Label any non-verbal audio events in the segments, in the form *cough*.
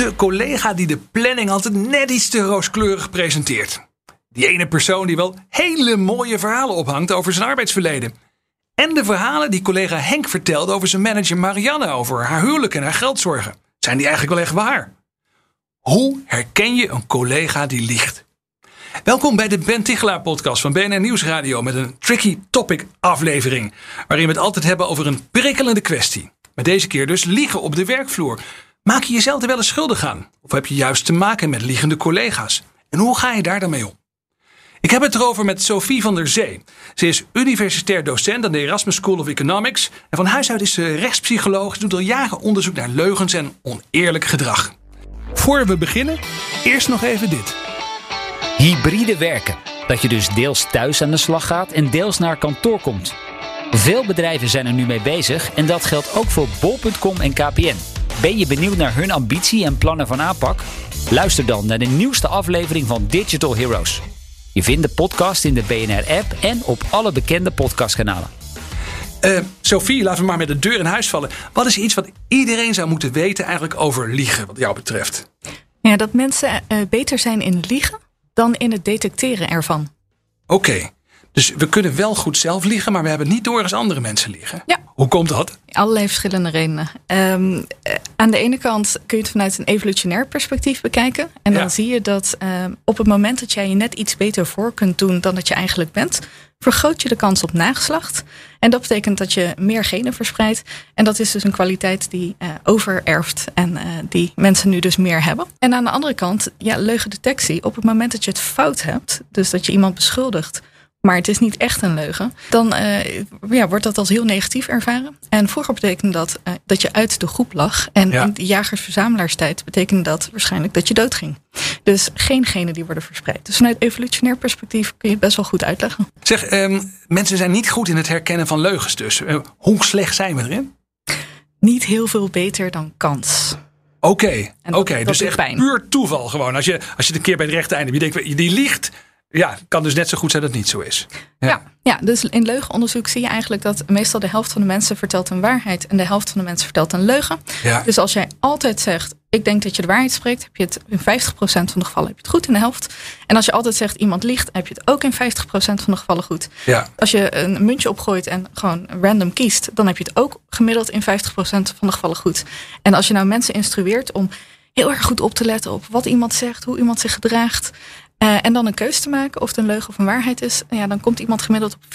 De collega die de planning altijd net iets te rooskleurig presenteert. Die ene persoon die wel hele mooie verhalen ophangt over zijn arbeidsverleden. En de verhalen die collega Henk vertelde over zijn manager Marianne over haar huwelijk en haar geldzorgen. Zijn die eigenlijk wel echt waar? Hoe herken je een collega die liegt? Welkom bij de Ben Tichelaar podcast van BNR Nieuwsradio met een tricky topic aflevering. Waarin we het altijd hebben over een prikkelende kwestie. Met deze keer dus liegen op de werkvloer. Maak je jezelf er wel eens schuldig aan? Of heb je juist te maken met liegende collega's? En hoe ga je daar dan mee om? Ik heb het erover met Sophie van der Zee. Ze is universitair docent aan de Erasmus School of Economics. En van huis uit is ze rechtspsycholoog. Ze doet al jaren onderzoek naar leugens en oneerlijk gedrag. Voor we beginnen, eerst nog even dit. Hybride werken. Dat je dus deels thuis aan de slag gaat en deels naar kantoor komt. Veel bedrijven zijn er nu mee bezig en dat geldt ook voor bol.com en KPN. Ben je benieuwd naar hun ambitie en plannen van aanpak? Luister dan naar de nieuwste aflevering van Digital Heroes. Je vindt de podcast in de BNR-app en op alle bekende podcastkanalen. Uh, Sophie, laten we maar met de deur in huis vallen. Wat is iets wat iedereen zou moeten weten eigenlijk over liegen, wat jou betreft? Ja, dat mensen uh, beter zijn in liegen dan in het detecteren ervan. Oké, dus we kunnen wel goed zelf liegen, maar we hebben niet door als andere mensen liegen. Ja. Hoe komt dat? Allerlei verschillende redenen. Um, aan de ene kant kun je het vanuit een evolutionair perspectief bekijken. En dan Ja. zie je dat um, op het moment dat jij je net iets beter voor kunt doen dan dat je eigenlijk bent, vergroot je de kans op nageslacht. En dat betekent dat je meer genen verspreidt. En dat is dus een kwaliteit die uh, overerft en uh, die mensen nu dus meer hebben. En aan de andere kant, ja, leugendetectie. Op het moment dat je het fout hebt, dus dat je iemand beschuldigt maar het is niet echt een leugen, dan uh, ja, wordt dat als heel negatief ervaren. En vroeger betekende dat uh, dat je uit de groep lag. En Ja. in de jagers-verzamelaarstijd betekende dat waarschijnlijk dat je doodging. Dus geen genen die worden verspreid. Dus vanuit evolutionair perspectief kun je het best wel goed uitleggen. Zeg, um, mensen zijn niet goed in het herkennen van leugens dus. Uh, hoe slecht zijn we erin? Niet heel veel beter dan kans. Oké, oké. dus echt pijn. puur toeval gewoon. Als je, als je het een keer bij het rechte einde hebt, je denkt, die liegt. Ja, kan dus net zo goed zijn dat het niet zo is. Ja. Ja. Ja, dus in leugenonderzoek zie je eigenlijk dat meestal de helft van de mensen vertelt een waarheid en de helft van de mensen vertelt een leugen. Ja. Dus als jij altijd zegt, ik denk dat je de waarheid spreekt, heb je het in 50% van de gevallen heb je het goed in de helft. En als je altijd zegt iemand liegt, heb je het ook in 50% van de gevallen goed. ja. Als je een muntje opgooit en gewoon random kiest, dan heb je het ook gemiddeld in 50% van de gevallen goed. En als je nou mensen instrueert om heel erg goed op te letten op wat iemand zegt, hoe iemand zich gedraagt. Uh, en dan een keuze te maken of het een leugen of een waarheid is. Ja, dan komt iemand gemiddeld op 54%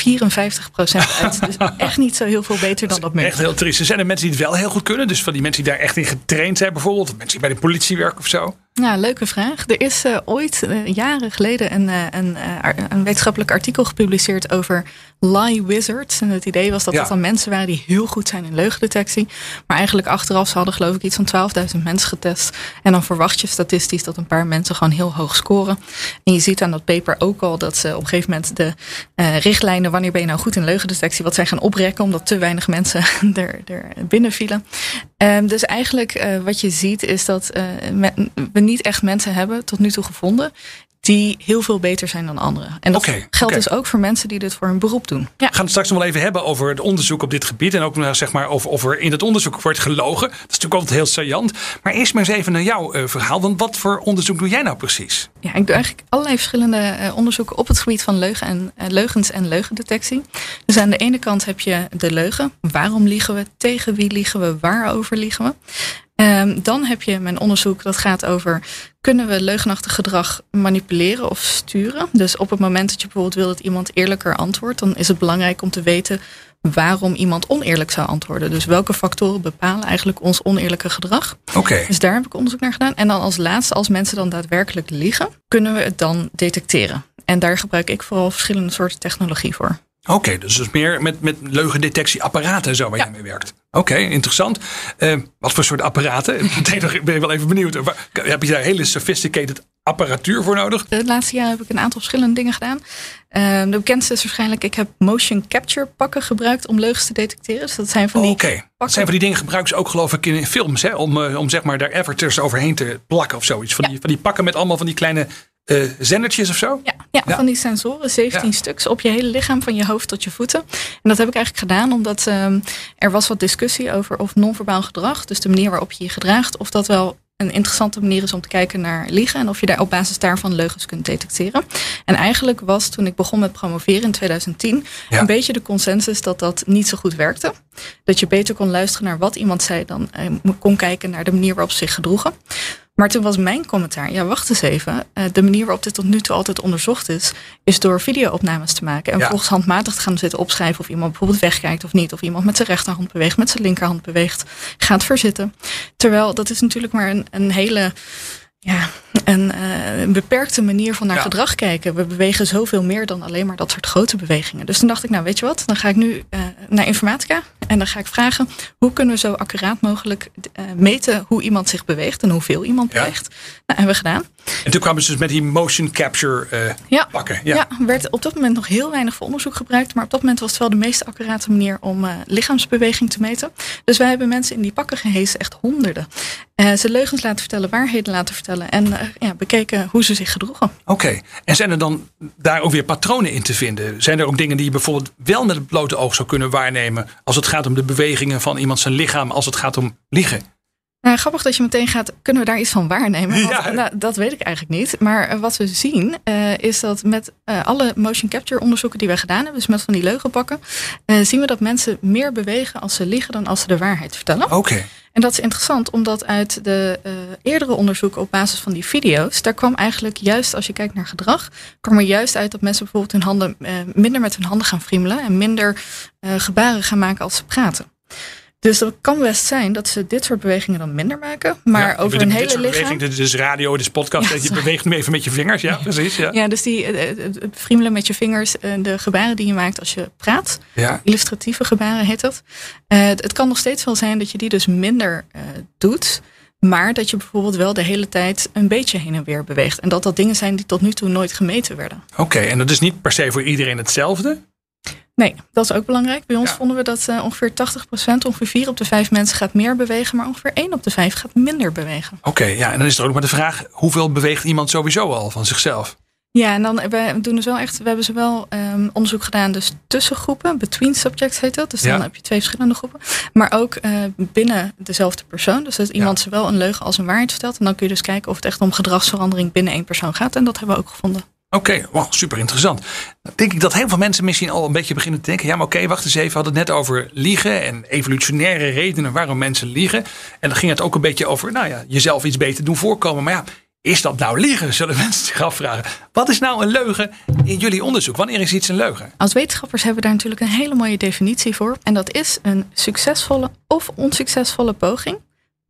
uit. *laughs* dus echt niet zo heel veel beter dan dat Echt muntje. heel triest. Er zijn er mensen die het wel heel goed kunnen. Dus van die mensen die daar echt in getraind zijn bijvoorbeeld. Of mensen die bij de politie werken of zo. Ja, leuke vraag. Er is uh, ooit uh, jaren geleden een, uh, een, een, wetenschappelijk artikel gepubliceerd over lie wizards. En het idee was dat Ja. dat dan mensen waren die heel goed zijn in leugendetectie. Maar eigenlijk achteraf, ze hadden geloof ik iets van 12.000 mensen getest. En dan verwacht je statistisch dat een paar mensen gewoon heel hoog scoren. En je ziet aan dat paper ook al dat ze op een gegeven moment de richtlijnen, wanneer ben je nou goed in leugendetectie, wat zij gaan oprekken, omdat te weinig mensen *laughs* er, er binnen vielen. Um, dus eigenlijk wat je ziet is dat we niet echt mensen hebben tot nu toe gevonden die heel veel beter zijn dan anderen. En dat geldt dus ook voor mensen die dit voor hun beroep doen. Ja. We gaan het straks nog wel even hebben over het onderzoek op dit gebied. En ook nou, zeg maar, of, of er in het onderzoek wordt gelogen. Dat is natuurlijk altijd heel saillant. Maar eerst maar eens even naar jouw uh, verhaal. Want wat voor onderzoek doe jij nou precies? Ja, ik doe eigenlijk allerlei verschillende uh, onderzoeken op het gebied van leugen en, uh, leugens en leugendetectie. Dus aan de ene kant heb je de leugen. Waarom liegen we? Tegen wie liegen we? Waarover liegen we? Um, dan heb je mijn onderzoek dat gaat over kunnen we leugenachtig gedrag manipuleren of sturen. Dus op het moment dat je bijvoorbeeld wil dat iemand eerlijker antwoordt, dan is het belangrijk om te weten waarom iemand oneerlijk zou antwoorden. Dus welke factoren bepalen eigenlijk ons oneerlijke gedrag. Oké. Okay. Dus daar heb ik onderzoek naar gedaan. En dan als laatste, als mensen dan daadwerkelijk liegen, kunnen we het dan detecteren. En daar gebruik ik vooral verschillende soorten technologie voor. Oké, dus dus meer met, met leugendetectieapparaten en zo waar Ja. je mee werkt. Oké, interessant. Eh, wat voor soort apparaten? *laughs* Nog- ben ik wel even benieuwd. Waar- Heb je daar hele sophisticated apparatuur voor nodig? De laatste jaren heb ik een aantal verschillende dingen gedaan. Ehm, de bekendste is waarschijnlijk, ik heb motion capture pakken gebruikt om leugens te detecteren. Dus dat zijn van die Oké, dat zijn van die dingen gebruiken ze ook geloof ik in films. Hè? Om, eh, om zeg maar daar avatars overheen te plakken of zoiets. Van, Ja. die, van die pakken met allemaal van die kleine eh zendertjes of zo? Ja, ja, Ja. van die sensoren, 17 Ja. stuks op je hele lichaam, van je hoofd tot je voeten. En dat heb ik eigenlijk gedaan omdat ehm, er was wat discussie over of non-verbaal gedrag, dus de manier waarop je je gedraagt, of dat wel een interessante manier is om te kijken naar liegen en of je daar op basis daarvan leugens kunt detecteren. En eigenlijk was toen ik begon met promoveren in 2010 Ja. een beetje de consensus dat dat niet zo goed werkte. Dat je beter kon luisteren naar wat iemand zei dan eh, kon kijken naar de manier waarop ze zich gedroegen. Maar toen was mijn commentaar, ja wacht eens even, eh, de manier waarop dit tot nu toe altijd onderzocht is, is door videoopnames te maken en Ja. volgens handmatig te gaan zitten opschrijven of iemand bijvoorbeeld wegkijkt of niet, of iemand met zijn rechterhand beweegt, met zijn linkerhand beweegt, gaat verzitten. Terwijl dat is natuurlijk maar een, een hele ja, een, eh, een beperkte manier van naar Ja. gedrag kijken. We bewegen zoveel meer dan alleen maar dat soort grote bewegingen. Dus toen dacht ik, nou weet je wat, dan ga ik nu eh, naar informatica en dan ga ik vragen hoe kunnen we zo accuraat mogelijk eh, meten hoe iemand zich beweegt en hoeveel iemand Ja. beweegt. Nou, hebben we gedaan. En toen kwamen ze dus met die motion capture eh, Ja. pakken. Ja. Ja. werd op dat moment nog heel weinig voor onderzoek gebruikt. Maar op dat moment was het wel de meest accurate manier om eh, lichaamsbeweging te meten. Dus wij hebben mensen in die pakken gehezen, echt honderden. Ze leugens laten vertellen, waarheden laten vertellen. En ja, bekeken hoe ze zich gedroegen. Oké. En zijn er dan daar ook weer patronen in te vinden? Zijn er ook dingen die je bijvoorbeeld wel met het blote oog zou kunnen waarnemen als het gaat om de bewegingen van iemand zijn lichaam, als het gaat om liegen? Nou, grappig dat je meteen gaat, kunnen we daar iets van waarnemen? Want, Ja. nou, dat weet ik eigenlijk niet. Maar eh, wat we zien eh, is dat met eh, alle motion capture onderzoeken die we gedaan hebben, dus met van die leugenpakken, eh, zien we dat mensen meer bewegen als ze liegen dan als ze de waarheid vertellen. Oké. En dat is interessant, omdat uit de eh, eerdere onderzoeken op basis van die video's, daar kwam eigenlijk juist, als je kijkt naar gedrag, kwam er juist uit dat mensen bijvoorbeeld hun handen eh, minder met hun handen gaan friemelen en minder eh, gebaren gaan maken als ze praten. Dus dat kan best zijn dat ze dit soort bewegingen dan minder maken, maar Ja, over een dit hele soort lichaam. beweging, dit is radio, dit is podcast. Ja, dat je beweegt nu even met je vingers. Ja, precies. Ja. Ja, dus die, eh, eh, het friemelen met je vingers, eh, de gebaren die je maakt als je praat, Ja. illustratieve gebaren heet dat. Eh, het, het kan nog steeds wel zijn dat je die dus minder eh, doet. Maar dat je bijvoorbeeld wel de hele tijd een beetje heen en weer beweegt. En dat dat dingen zijn die tot nu toe nooit gemeten werden. Oké, en dat is niet per se voor iedereen hetzelfde. Nee, dat is ook belangrijk. Bij ons Ja. vonden we dat eh, ongeveer 80%, ongeveer 4 op de 5 mensen gaat meer bewegen. Maar ongeveer 1 op de 5 gaat minder bewegen. Oké, ja, en dan is er ook maar de vraag: hoeveel beweegt iemand sowieso al van zichzelf? Ja, en dan we doen dus wel echt, we hebben zowel ehm, onderzoek gedaan, dus tussen groepen, between subjects heet dat. Dus dan Ja. heb je twee verschillende groepen. Maar ook eh, binnen dezelfde persoon. Dus dat iemand zowel een leugen als een waarheid vertelt. En dan kun je dus kijken of het echt om gedragsverandering binnen één persoon gaat. En dat hebben we ook gevonden. Oké, wow, super interessant. Dan denk ik dat heel veel mensen misschien al een beetje beginnen te denken: ja, maar oké, wacht eens even. We hadden het net over liegen en evolutionaire redenen waarom mensen liegen. En dan ging het ook een beetje over, nou ja, jezelf iets beter doen voorkomen. Maar ja, is dat nou liegen? Zullen *laughs* mensen zich afvragen. Wat is nou een leugen in jullie onderzoek? Wanneer is iets een leugen? Als wetenschappers hebben we daar natuurlijk een hele mooie definitie voor. En dat is een succesvolle of onsuccesvolle poging,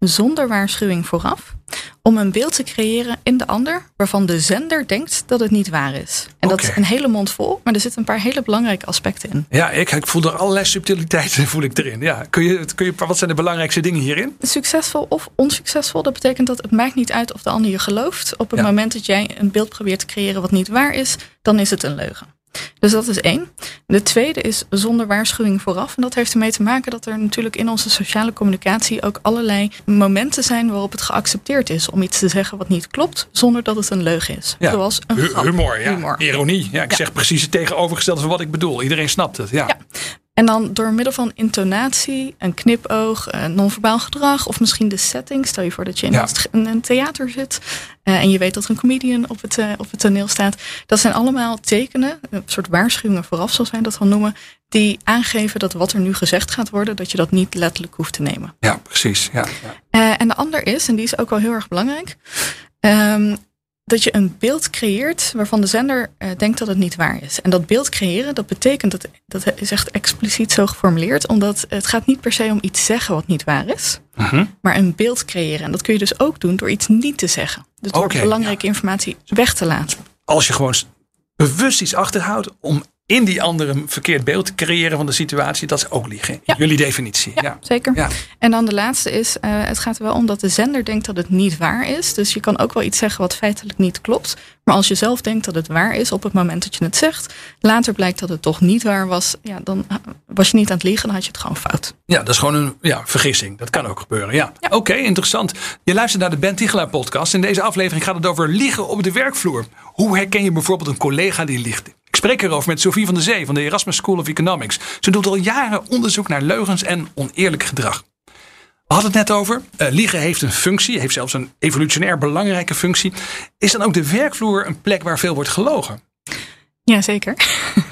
zonder waarschuwing vooraf, om een beeld te creëren in de ander waarvan de zender denkt dat het niet waar is. En dat is een hele mond vol, maar er zitten een paar hele belangrijke aspecten in. Ja, ik, ik voel er allerlei subtiliteiten *laughs* voel ik erin. Ja, kun je, kun je, wat zijn de belangrijkste dingen hierin? Succesvol of onsuccesvol, dat betekent dat het maakt niet uit of de ander je gelooft. Op het Ja. moment dat jij een beeld probeert te creëren wat niet waar is, dan is het een leugen. Dus dat is één. De tweede is zonder waarschuwing vooraf. En dat heeft ermee te maken dat er natuurlijk in onze sociale communicatie ook allerlei momenten zijn waarop het geaccepteerd is om iets te zeggen wat niet klopt, zonder dat het een leugen is. Ja. Zoals een grap. humor, ja. Humor. Ironie. Ja, ik Ja. zeg precies het tegenovergestelde van wat ik bedoel. Iedereen snapt het. Ja. En dan door middel van intonatie, een knipoog, eh, non-verbaal gedrag of misschien de setting. Stel je voor dat je in Ja. een, een theater zit eh, en je weet dat er een comedian op het, eh, op het toneel staat. Dat zijn allemaal tekenen, een soort waarschuwingen vooraf zoals wij dat dan noemen, die aangeven dat wat er nu gezegd gaat worden, dat je dat niet letterlijk hoeft te nemen. Ja, precies. Ja. Ja. En de ander is, en die is ook wel heel erg belangrijk, ehm, dat je een beeld creëert waarvan de zender eh, denkt dat het niet waar is. En dat beeld creëren, dat betekent, dat, dat is echt expliciet zo geformuleerd, omdat het gaat niet per se om iets zeggen wat niet waar is, Mhm. maar een beeld creëren. En dat kun je dus ook doen door iets niet te zeggen. Dus door belangrijke informatie weg te laten. Als je gewoon bewust iets achterhoudt om in die andere een verkeerd beeld creëren van de situatie, dat is ook liegen. Ja. Jullie definitie. Ja, Ja, zeker. Ja. En dan de laatste is, eh, het gaat er wel om dat de zender denkt dat het niet waar is. Dus je kan ook wel iets zeggen wat feitelijk niet klopt. Maar als je zelf denkt dat het waar is op het moment dat je het zegt, later blijkt dat het toch niet waar was, ja, dan eh, was je niet aan het liegen, dan had je het gewoon fout. Ja, dat is gewoon een ja, vergissing. Dat kan ook gebeuren. Ja. Oké, interessant. Je luistert naar de Ben Tichelaar podcast. In deze aflevering gaat het over liegen op de werkvloer. Hoe herken je bijvoorbeeld een collega die liegt? Ik spreek erover met Sophie van der Zee van de Erasmus School of Economics. Ze doet al jaren onderzoek naar leugens en oneerlijk gedrag. We hadden het net over. eh, liegen heeft een functie, heeft zelfs een evolutionair belangrijke functie. Is dan ook de werkvloer een plek waar veel wordt gelogen? Ja, zeker.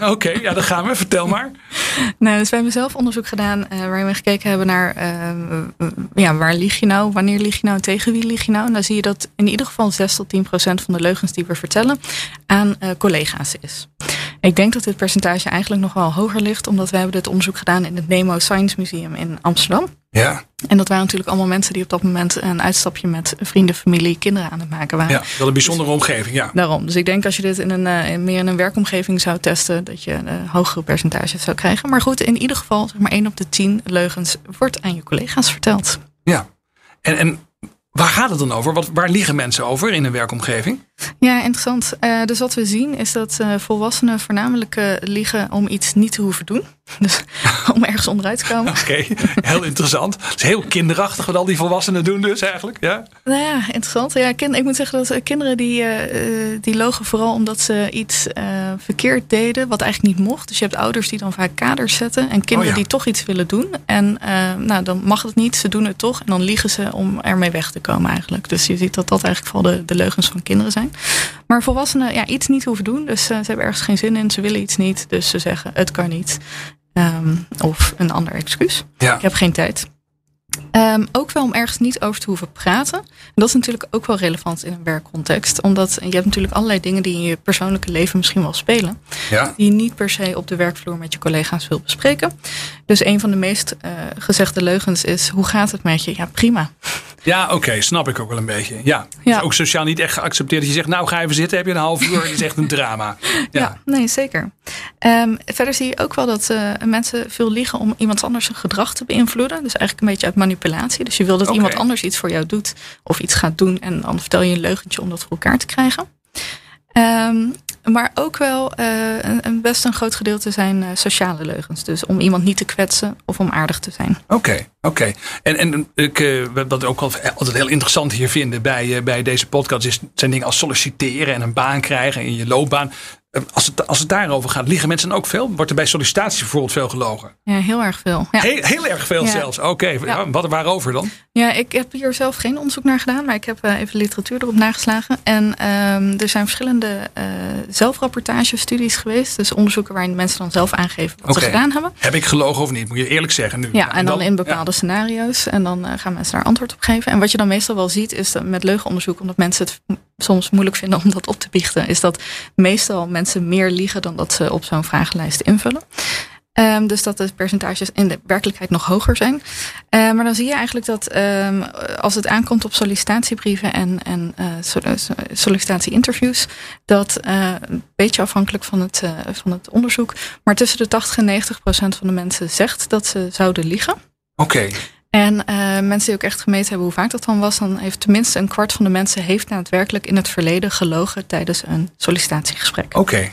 Oké, ja, dan gaan we. Vertel maar. *laughs* Nou, dus we hebben zelf onderzoek gedaan eh, waarin we gekeken hebben naar eh, ja, waar lieg je nou, wanneer lieg je nou, en tegen wie lieg je nou. En dan zie je dat in ieder geval 6 tot 10 procent van de leugens die we vertellen aan eh, collega's is. Ik denk dat dit percentage eigenlijk nog wel hoger ligt, omdat we hebben dit onderzoek gedaan in het Nemo Science Museum in Amsterdam. Ja, En dat waren natuurlijk allemaal mensen die op dat moment een uitstapje met vrienden, familie, kinderen aan het maken waren. ja wel een bijzondere omgeving. Ja. Daarom. Dus ik denk als je dit in een, eh, in meer in een werkomgeving zou testen, dat je een hogere percentage zou krijgen. Maar goed, in ieder geval, zeg maar 1 op de 10 leugens wordt aan je collega's verteld. Ja. En, en waar gaat het dan over? Waar liegen mensen over in een werkomgeving? Ja, interessant. Eh, dus wat we zien is dat eh, volwassenen voornamelijk eh, liegen om iets niet te hoeven doen. Dus *laughs* om ergens onderuit te komen. Oké, heel interessant. Het is heel kinderachtig wat al die volwassenen doen dus eigenlijk. Ja, Nou ja, interessant. Ja, kind, ik moet zeggen dat eh, kinderen die, eh, die logen vooral omdat ze iets verkeerd deden wat eigenlijk niet mocht. Dus je hebt ouders die dan vaak kaders zetten en kinderen Oh ja. die toch iets willen doen. En nou, dan mag het niet, ze doen het toch en dan liegen ze om ermee weg te komen eigenlijk. Dus je ziet dat dat eigenlijk vooral de, de leugens van kinderen zijn. Maar volwassenen ja, iets niet hoeven doen, dus ze hebben ergens geen zin in, ze willen iets niet. Dus ze zeggen het kan niet. Ehm, of een ander excuus. ja. Ik heb geen tijd. Ehm, ook wel om ergens niet over te hoeven praten. En dat is natuurlijk ook wel relevant in een werkcontext. Omdat je hebt natuurlijk allerlei dingen die in je persoonlijke leven misschien wel spelen. ja. Die je niet per se op de werkvloer met je collega's wil bespreken. Dus een van de meest eh, gezegde leugens is, hoe gaat het met je? Ja, prima. ja oké, snap ik ook wel een beetje. Ja. Ja. is ook sociaal niet echt geaccepteerd dat je zegt, nou ga even zitten, heb je een half uur. Is echt een drama. Ja, Ja, nee, zeker. Ehm, verder zie je ook wel dat eh, mensen veel liegen om iemand anders zijn gedrag te beïnvloeden. Dus eigenlijk een beetje uit manipulatie. Dus je wil dat iemand anders iets voor jou doet of iets gaat doen en dan vertel je een leugentje om dat voor elkaar te krijgen. Ehm, maar ook wel eh, een, een best een groot gedeelte zijn eh, sociale leugens. Dus om iemand niet te kwetsen of om aardig te zijn. Oké, oké. En, en ik, eh, wat we ook al- altijd heel interessant hier vinden bij, eh, bij deze podcast is, zijn dingen als solliciteren en een baan krijgen in je loopbaan. Eh, Als het, als het daarover gaat, liegen mensen dan ook veel? Wordt er bij sollicitaties bijvoorbeeld veel gelogen? Ja, heel erg veel. Ja. Heel, heel erg veel Ja. zelfs. Oké, Ja. wat waarover dan? Ja, ik heb hier zelf geen onderzoek naar gedaan, maar ik heb eh, even literatuur erop nageslagen. En ehm, er zijn verschillende eh zelfrapportagestudies geweest. Dus onderzoeken waarin mensen dan zelf aangeven wat ze gedaan hebben. Heb ik gelogen of niet? Moet je eerlijk zeggen nu. Ja, en dan in bepaalde scenario's. En dan eh, gaan mensen daar antwoord op geven. En wat je dan meestal wel ziet, is dat met leugenonderzoek, omdat mensen het soms moeilijk vinden om dat op te biechten, is dat meestal mensen meer liegen dan dat ze op zo'n vragenlijst invullen. Ehm, dus dat de percentages in de werkelijkheid nog hoger zijn. Eh, maar dan zie je eigenlijk dat ehm, als het aankomt op sollicitatiebrieven en, en eh, eh, so- sollicitatie-interviews, dat een beetje afhankelijk van het, van het onderzoek, maar tussen de 80 en 90 procent van de mensen zegt dat ze zouden liegen. Oké, En eh, mensen die ook echt gemeten hebben hoe vaak dat dan was, dan heeft tenminste een kwart van de mensen heeft daadwerkelijk in het verleden gelogen tijdens een sollicitatiegesprek. oké.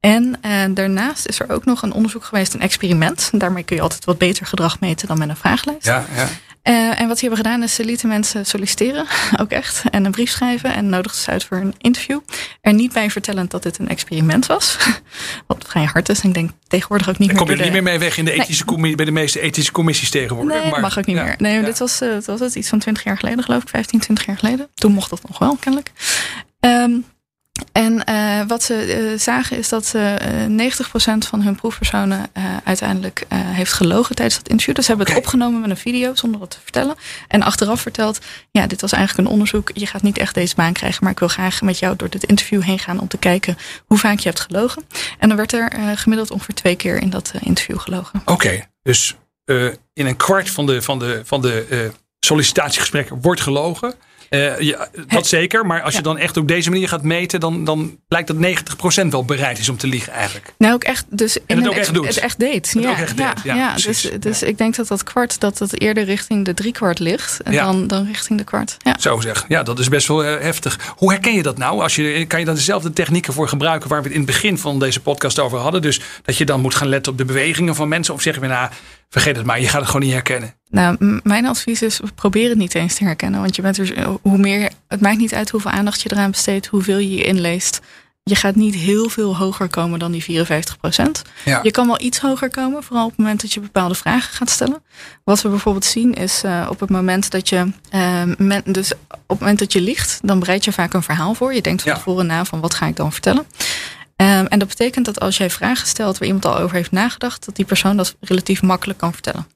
En eh, daarnaast is er ook nog een onderzoek geweest, een experiment. Daarmee kun je altijd wat beter gedrag meten dan met een vragenlijst. Ja, ja. Eh, en wat ze hebben gedaan is, ze lieten mensen solliciteren, *laughs* ook echt, en een brief schrijven en nodigden ze uit voor een interview. Er niet bij vertellend dat dit een experiment was, *laughs* wat vrij hard is. En ik denk tegenwoordig ook niet Daar meer kom je niet de- meer mee weg in de Nee. ethische commissie, bij de meeste ethische commissies tegenwoordig. Nee, maar, mag ook niet ja, meer. Nee, ja. dit was, het was het iets van 20 jaar geleden, geloof ik, 15, 20 jaar geleden. Toen mocht dat nog wel, kennelijk. Ehm, en eh, wat ze eh, zagen is dat eh 90% van hun proefpersonen eh, uiteindelijk eh, heeft gelogen tijdens dat interview. Dus ze hebben het opgenomen met een video zonder het te vertellen. En achteraf verteld, ja, dit was eigenlijk een onderzoek. Je gaat niet echt deze baan krijgen, maar ik wil graag met jou door dit interview heen gaan om te kijken hoe vaak je hebt gelogen. En dan werd er eh, gemiddeld ongeveer twee keer in dat eh, interview gelogen. Oké, dus eh, in een kwart van de, van de, van de eh, sollicitatiegesprekken wordt gelogen. Eh, ja, dat zeker. Maar als je dan echt op deze manier gaat meten, dan, dan blijkt dat 90% wel bereid is om te liegen eigenlijk. Nou, ook echt. Dus En het ook echt doet. Het echt deed. Het ja, ook echt deed, ja, dus, dus ik denk dat dat kwart dat het eerder richting de driekwart ligt en Ja. dan, dan richting de kwart. Ja. Zo zeg. Ja, dat is best wel eh, heftig. Hoe herken je dat nou? Als je, kan je dan dezelfde technieken voor gebruiken waar we het in het begin van deze podcast over hadden? Dus dat je dan moet gaan letten op de bewegingen van mensen? Of zeggen we nou, vergeet het maar, je gaat het gewoon niet herkennen. Nou, mijn advies is probeer het niet eens te herkennen, want je bent er hoe meer. Het maakt niet uit hoeveel aandacht je eraan besteedt, hoeveel je je inleest. Je gaat niet heel veel hoger komen dan die 54 Ja. Je kan wel iets hoger komen, vooral op het moment dat je bepaalde vragen gaat stellen. Wat we bijvoorbeeld zien is eh, op het moment dat je, eh, men- dus op het moment dat je liegt, dan bereid je vaak een verhaal voor. Je denkt van Ja. tevoren na van wat ga ik dan vertellen. Ehm, en dat betekent dat als jij vragen stelt waar iemand al over heeft nagedacht, dat die persoon dat relatief makkelijk kan vertellen.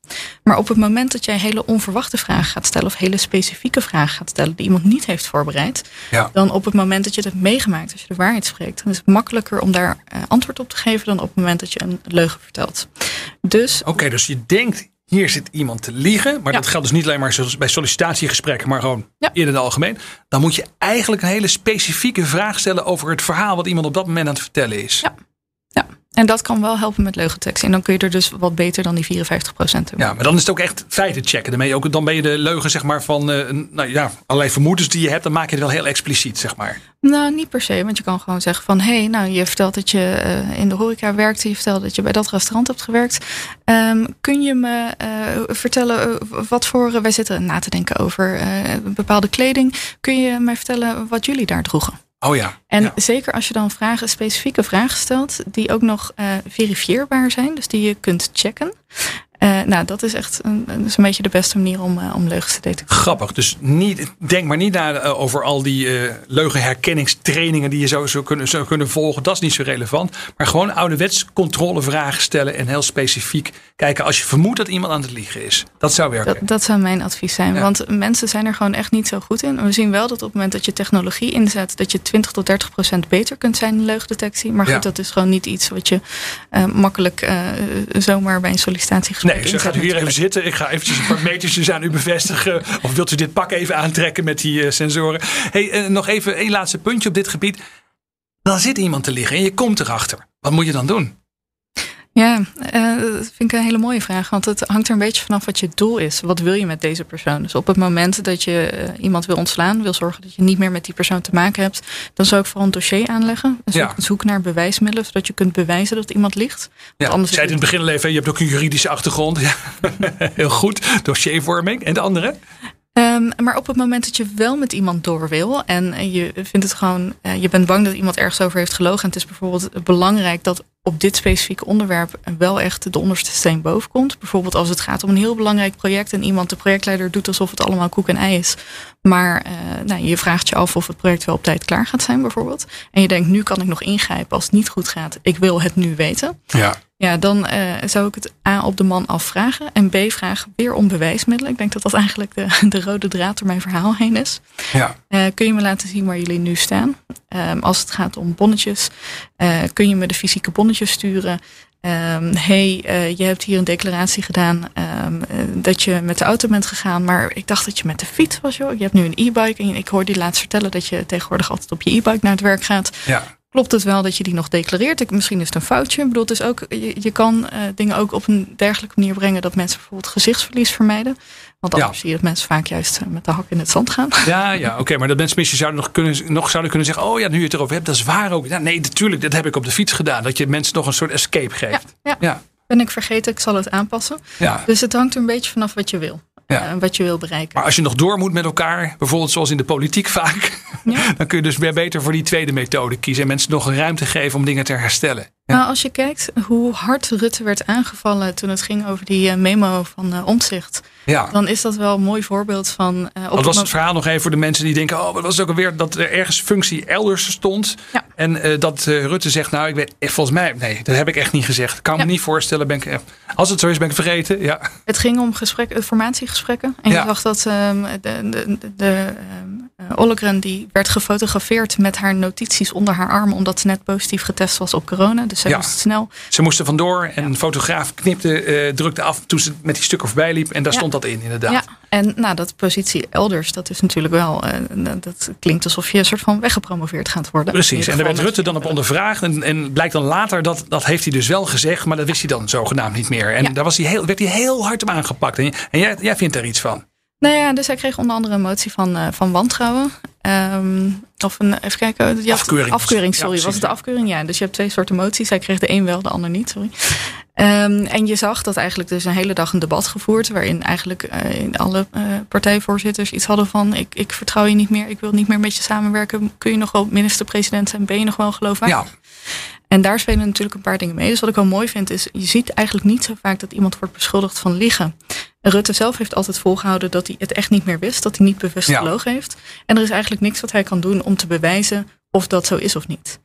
Maar op het moment dat jij hele onverwachte vragen gaat stellen of hele specifieke vragen gaat stellen die iemand niet heeft voorbereid, Ja. dan op het moment dat je het hebt meegemaakt, als je de waarheid spreekt, dan is het makkelijker om daar eh, antwoord op te geven dan op het moment dat je een leugen vertelt. Dus Oké, dus je denkt, hier zit iemand te liegen. Maar Ja. dat geldt dus niet alleen maar bij sollicitatiegesprekken, maar gewoon Ja. in het algemeen. Dan moet je eigenlijk een hele specifieke vraag stellen over het verhaal wat iemand op dat moment aan het vertellen is. Ja. En dat kan wel helpen met leugentekst. En dan kun je er dus wat beter dan die 54% doen. Ja, maar dan is het ook echt feiten checken. Dan ben je, ook, dan ben je de leugen zeg maar, van eh, nou ja, allerlei vermoedens die je hebt. Dan maak je het wel heel expliciet, zeg maar. Nou, niet per se. Want je kan gewoon zeggen van... hé, hey, nou, je vertelt dat je eh, in de horeca werkt. Je vertelt dat je bij dat restaurant hebt gewerkt. Ehm, kun je me eh, vertellen wat voor... wij zitten na te denken over bepaalde kleding. Kun je mij vertellen wat jullie daar droegen? Oh ja. En Ja. zeker als je dan vragen, specifieke vragen stelt... die ook nog eh, verifieerbaar zijn. Dus die je kunt checken. Eh, nou, dat is echt een, is een beetje de beste manier om, eh, om leugens te detecteren. Grappig. Dus niet, denk maar niet na eh, over al die eh leugenherkenningstrainingen die je zo zou kunnen, zou kunnen volgen. Dat is niet zo relevant. Maar gewoon ouderwets controlevragen stellen en heel specifiek kijken als je vermoedt dat iemand aan het liegen is. Dat zou werken. Dat, dat zou mijn advies zijn. Ja. Want mensen zijn er gewoon echt niet zo goed in. We zien wel dat op het moment dat je technologie inzet, dat je 20 tot 30 procent beter kunt zijn in leugendetectie. Maar goed, Ja. dat is gewoon niet iets wat je eh, makkelijk eh, zomaar bij een sollicitatiegesprek Nee, ze inzet gaat u hier even zitten. Ik ga eventjes een paar metertjes aan u bevestigen. Of wilt u dit pak even aantrekken met die eh, sensoren? Hey, eh, nog even één laatste puntje op dit gebied. Dan zit iemand te liggen en je komt erachter. Wat moet je dan doen? Ja, eh, dat vind ik een hele mooie vraag. Want het hangt er een beetje vanaf wat je doel is. Wat wil je met deze persoon? Dus op het moment dat je eh, iemand wil ontslaan, wil zorgen dat je niet meer met die persoon te maken hebt, dan zou ik vooral een dossier aanleggen. Dus Ja. zoek naar bewijsmiddelen, zodat je kunt bewijzen dat iemand liegt. Ja, anders je zei het in het begin al even, je hebt ook een juridische achtergrond. Ja. *laughs* Heel goed. Dossiervorming. En de andere? Ehm, maar op het moment dat je wel met iemand door wil en je vindt het gewoon, eh, je bent bang dat iemand ergens over heeft gelogen. En het is bijvoorbeeld belangrijk dat op dit specifieke onderwerp wel echt de onderste steen boven komt. Bijvoorbeeld als het gaat om een heel belangrijk project en iemand, de projectleider, doet alsof het allemaal koek en ei is. Maar eh, nou, je vraagt je af of het project wel op tijd klaar gaat zijn, bijvoorbeeld. En je denkt, nu kan ik nog ingrijpen als het niet goed gaat. Ik wil het nu weten. Ja. Ja, dan eh, zou ik het A op de man afvragen. En B vragen weer om bewijsmiddelen. Ik denk dat dat eigenlijk de, *laughs* de rode draad door mijn verhaal heen is. Ja. Eh, kun je me laten zien waar jullie nu staan? Ehm, als het gaat om bonnetjes, eh, kun je me de fysieke bonnetjes sturen? Ehm, hey, je hebt hier een declaratie gedaan ehm, eh, dat je met de auto bent gegaan, maar ik dacht dat je met de fiets was, joh. Je hebt nu een e-bike en ik hoorde je laatst vertellen dat je tegenwoordig altijd op je e-bike naar het werk gaat. Ja. Klopt het wel dat je die nog declareert? Ik, misschien is het een foutje. Ik bedoel, het is ook, je, je kan eh, dingen ook op een dergelijke manier brengen dat mensen bijvoorbeeld gezichtsverlies vermijden. Want anders Ja. zie je dat mensen vaak juist eh, met de hak in het zand gaan. Ja, ja oké. maar dat mensen misschien zouden nog, kunnen, nog zouden kunnen zeggen... oh ja, nu je het erover hebt, dat is waar ook. Ja, nee, natuurlijk, dat heb ik op de fiets gedaan. Dat je mensen nog een soort escape geeft. ja. Ja. Ben ik vergeten, ik zal het aanpassen. Ja. Dus het hangt er een beetje vanaf wat je wil. Ja. eh, wat je wil bereiken. Maar als je nog door moet met elkaar, bijvoorbeeld zoals in de politiek *laughs* vaak... Ja. dan kun je dus weer beter voor die tweede methode kiezen... en mensen nog een ruimte geven om dingen te herstellen. Ja. Nou, als je kijkt hoe hard Rutte werd aangevallen toen het ging over die eh, memo van eh Omtzigt, Ja. dan is dat wel een mooi voorbeeld van. op Wat was het verhaal nog even voor de mensen die denken... oh, wat was het ook alweer dat er ergens functie elders stond... Ja. en eh, dat eh, Rutte zegt, nou, ik weet, volgens mij... nee, dat heb ik echt niet gezegd. Kan me niet voorstellen. Ben ik, als het zo is, ben ik vergeten. Ja. Het ging om gesprek, formatiegesprekken. En Ja. je zag dat ehm, de, de, de, de, ehm, Ollegren die werd gefotografeerd met haar notities onder haar arm. Omdat ze net positief getest was op corona. Dus zij Ja. moest snel. Ze moesten vandoor en een fotograaf knipte, eh, drukte af toen ze met die stukken voorbij liep. En daar Ja. stond dat in, inderdaad. Ja, en nou, dat positie elders, dat is natuurlijk wel. eh, dat klinkt alsof je een soort van weggepromoveerd gaat worden. Precies, en daar werd Rutte dan op ondervraagd. En, en blijkt dan later dat dat heeft hij dus wel gezegd, maar dat wist hij dan zogenaamd niet meer. En daar was hij heel, werd hij heel hard op aangepakt. En, en jij, jij vindt daar iets van. Nou ja, dus hij kreeg onder andere een motie van, eh, van wantrouwen. Ehm, of een, even kijken. Je had- Afkeuring. Afkeuring, Ja, sorry. was het de afkeuring? Ja, dus je hebt twee soorten moties. Hij kreeg de een wel, de ander niet, sorry. Ehm, en je zag dat eigenlijk dus een hele dag een debat gevoerd. Waarin eigenlijk in alle eh, partijvoorzitters iets hadden van... Ik, ik vertrouw je niet meer, ik wil niet meer met je samenwerken. Kun je nog wel minister-president zijn? Ben je nog wel geloofwaardig? Ja, En daar spelen natuurlijk een paar dingen mee. Dus wat ik wel mooi vind is, je ziet eigenlijk niet zo vaak dat iemand wordt beschuldigd van liegen. Rutte zelf heeft altijd volgehouden dat hij het echt niet meer wist, dat hij niet bewust Ja. gelogen heeft. En er is eigenlijk niks wat hij kan doen om te bewijzen of dat zo is of niet.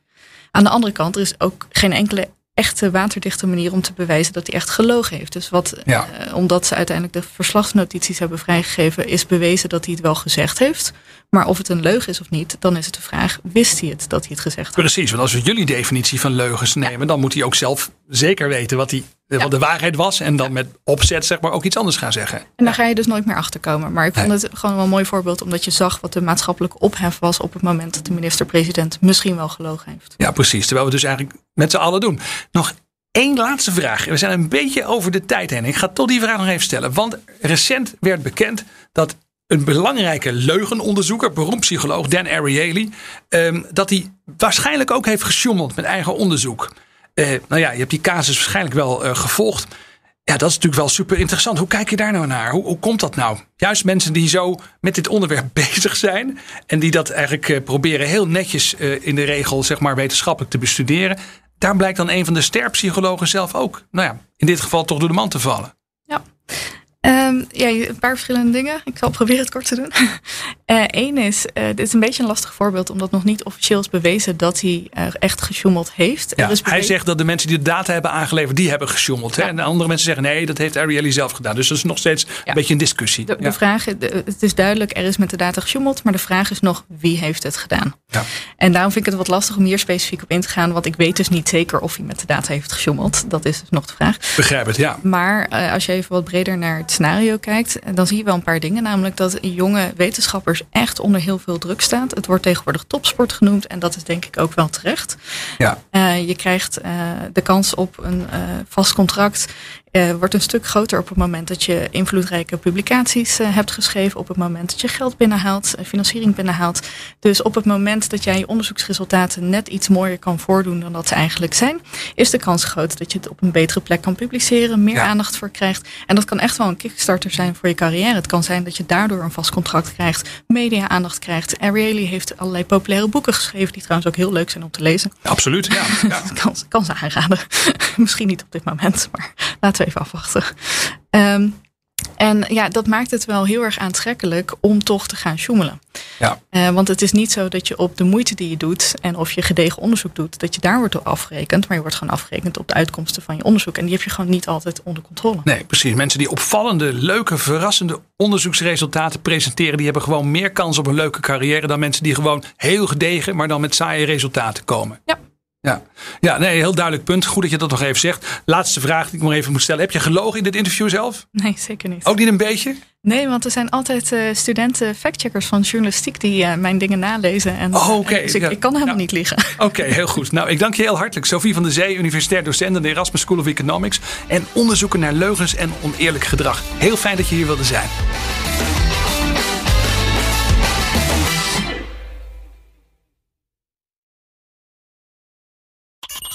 Aan de andere kant, er is ook geen enkele echte waterdichte manier om te bewijzen dat hij echt gelogen heeft. Dus wat, Ja. eh, omdat ze uiteindelijk de verslagsnotities hebben vrijgegeven, is bewezen dat hij het wel gezegd heeft. Maar of het een leugen is of niet, dan is het de vraag, wist hij het dat hij het gezegd had? precies. Want als we jullie definitie van leugens nemen, dan moet hij ook zelf zeker weten wat, hij, wat de waarheid was. En dan met opzet zeg maar ook iets anders gaan zeggen. En daar ga je dus nooit meer achter komen. Maar ik vond het gewoon wel een mooi voorbeeld, omdat je zag wat de maatschappelijke ophef was op het moment dat de minister-president misschien wel gelogen heeft. Ja, precies. Terwijl we dus eigenlijk met z'n allen doen. Nog één laatste vraag. We zijn een beetje over de tijd heen. Ik ga toch die vraag nog even stellen. Want recent werd bekend dat een belangrijke leugenonderzoeker, beroemd psycholoog Dan Ariely, ehm, dat hij waarschijnlijk ook heeft gesjoemeld met eigen onderzoek. Eh, nou ja, je hebt die casus waarschijnlijk wel eh, gevolgd. Ja, dat is natuurlijk wel super interessant. Hoe kijk je daar nou naar? Hoe, hoe komt dat nou? Juist mensen die zo met dit onderwerp *laughs* bezig zijn. En die dat eigenlijk eh, proberen heel netjes in de regel, zeg maar, wetenschappelijk te bestuderen. Daar blijkt dan een van de sterpsychologen zelf ook, nou ja, in dit geval toch door de man te vallen. Ja. Ehm, ja, een paar verschillende dingen. Ik zal proberen het kort te doen. *laughs* Eén is, eh, dit is een beetje een lastig voorbeeld, omdat nog niet officieel is bewezen dat hij eh, echt gesjoemeld heeft. Ja, is hij zegt dat de mensen die de data hebben aangeleverd, die hebben gesjoemeld. Hè? En de andere mensen zeggen nee, dat heeft Ariely zelf gedaan. Dus dat is nog steeds Ja. een beetje een discussie. De, de vraag, de- het is duidelijk, er is met de data gesjoemeld, maar de vraag is nog wie heeft het gedaan. Ja. En daarom vind ik het wat lastig om hier specifiek op in te gaan, want ik weet dus niet zeker of hij met de data heeft gesjoemeld. Dat is dus nog de vraag. Begrijp het, ja. Maar eh, als je even wat breder naar het scenario kijkt, dan zie je wel een paar dingen. Namelijk dat jonge wetenschappers echt onder heel veel druk staan. Het wordt tegenwoordig topsport genoemd en dat is denk ik ook wel terecht. ja. Eh, je krijgt eh, de kans op een eh, vast contract. Eh, wordt een stuk groter op het moment dat je invloedrijke publicaties eh, hebt geschreven. Op het moment dat je geld binnenhaalt, eh, financiering binnenhaalt. Dus op het moment dat jij je onderzoeksresultaten net iets mooier kan voordoen dan dat ze eigenlijk zijn, is de kans groot dat je het op een betere plek kan publiceren, meer Ja. aandacht voor krijgt. En dat kan echt wel een kickstarter zijn voor je carrière. Het kan zijn dat je daardoor een vast contract krijgt, media-aandacht krijgt. Ariely heeft allerlei populaire boeken geschreven, die trouwens ook heel leuk zijn om te lezen. Absoluut, ja. ja. *laughs* kan, kan ze aanraden. *laughs* Misschien niet op dit moment, maar laten we even afwachten. Ehm, en ja, dat maakt het wel heel erg aantrekkelijk om toch te gaan sjoemelen. ja. Eh, want het is niet zo dat je op de moeite die je doet en of je gedegen onderzoek doet, dat je daar wordt op afgerekend. Maar je wordt gewoon afgerekend op de uitkomsten van je onderzoek. En die heb je gewoon niet altijd onder controle. Nee, precies. Mensen die opvallende, leuke, verrassende onderzoeksresultaten presenteren, die hebben gewoon meer kans op een leuke carrière dan mensen die gewoon heel gedegen, maar dan met saaie resultaten komen. Ja. Ja, ja nee, heel duidelijk punt. Goed dat je dat nog even zegt. Laatste vraag die ik nog even moet stellen. Heb je gelogen in dit interview zelf? Nee, zeker niet. Ook niet een beetje? Nee, want er zijn altijd eh, studenten, factcheckers van journalistiek die eh, mijn dingen nalezen. En, Oh, oké. eh, dus ik, Ja. ik kan helemaal Ja. niet liegen. Oké, heel goed. Nou, ik dank je heel hartelijk. Sophie van der Zee, universitair docent aan de Erasmus School of Economics. En onderzoeker naar leugens en oneerlijk gedrag. Heel fijn dat je hier wilde zijn.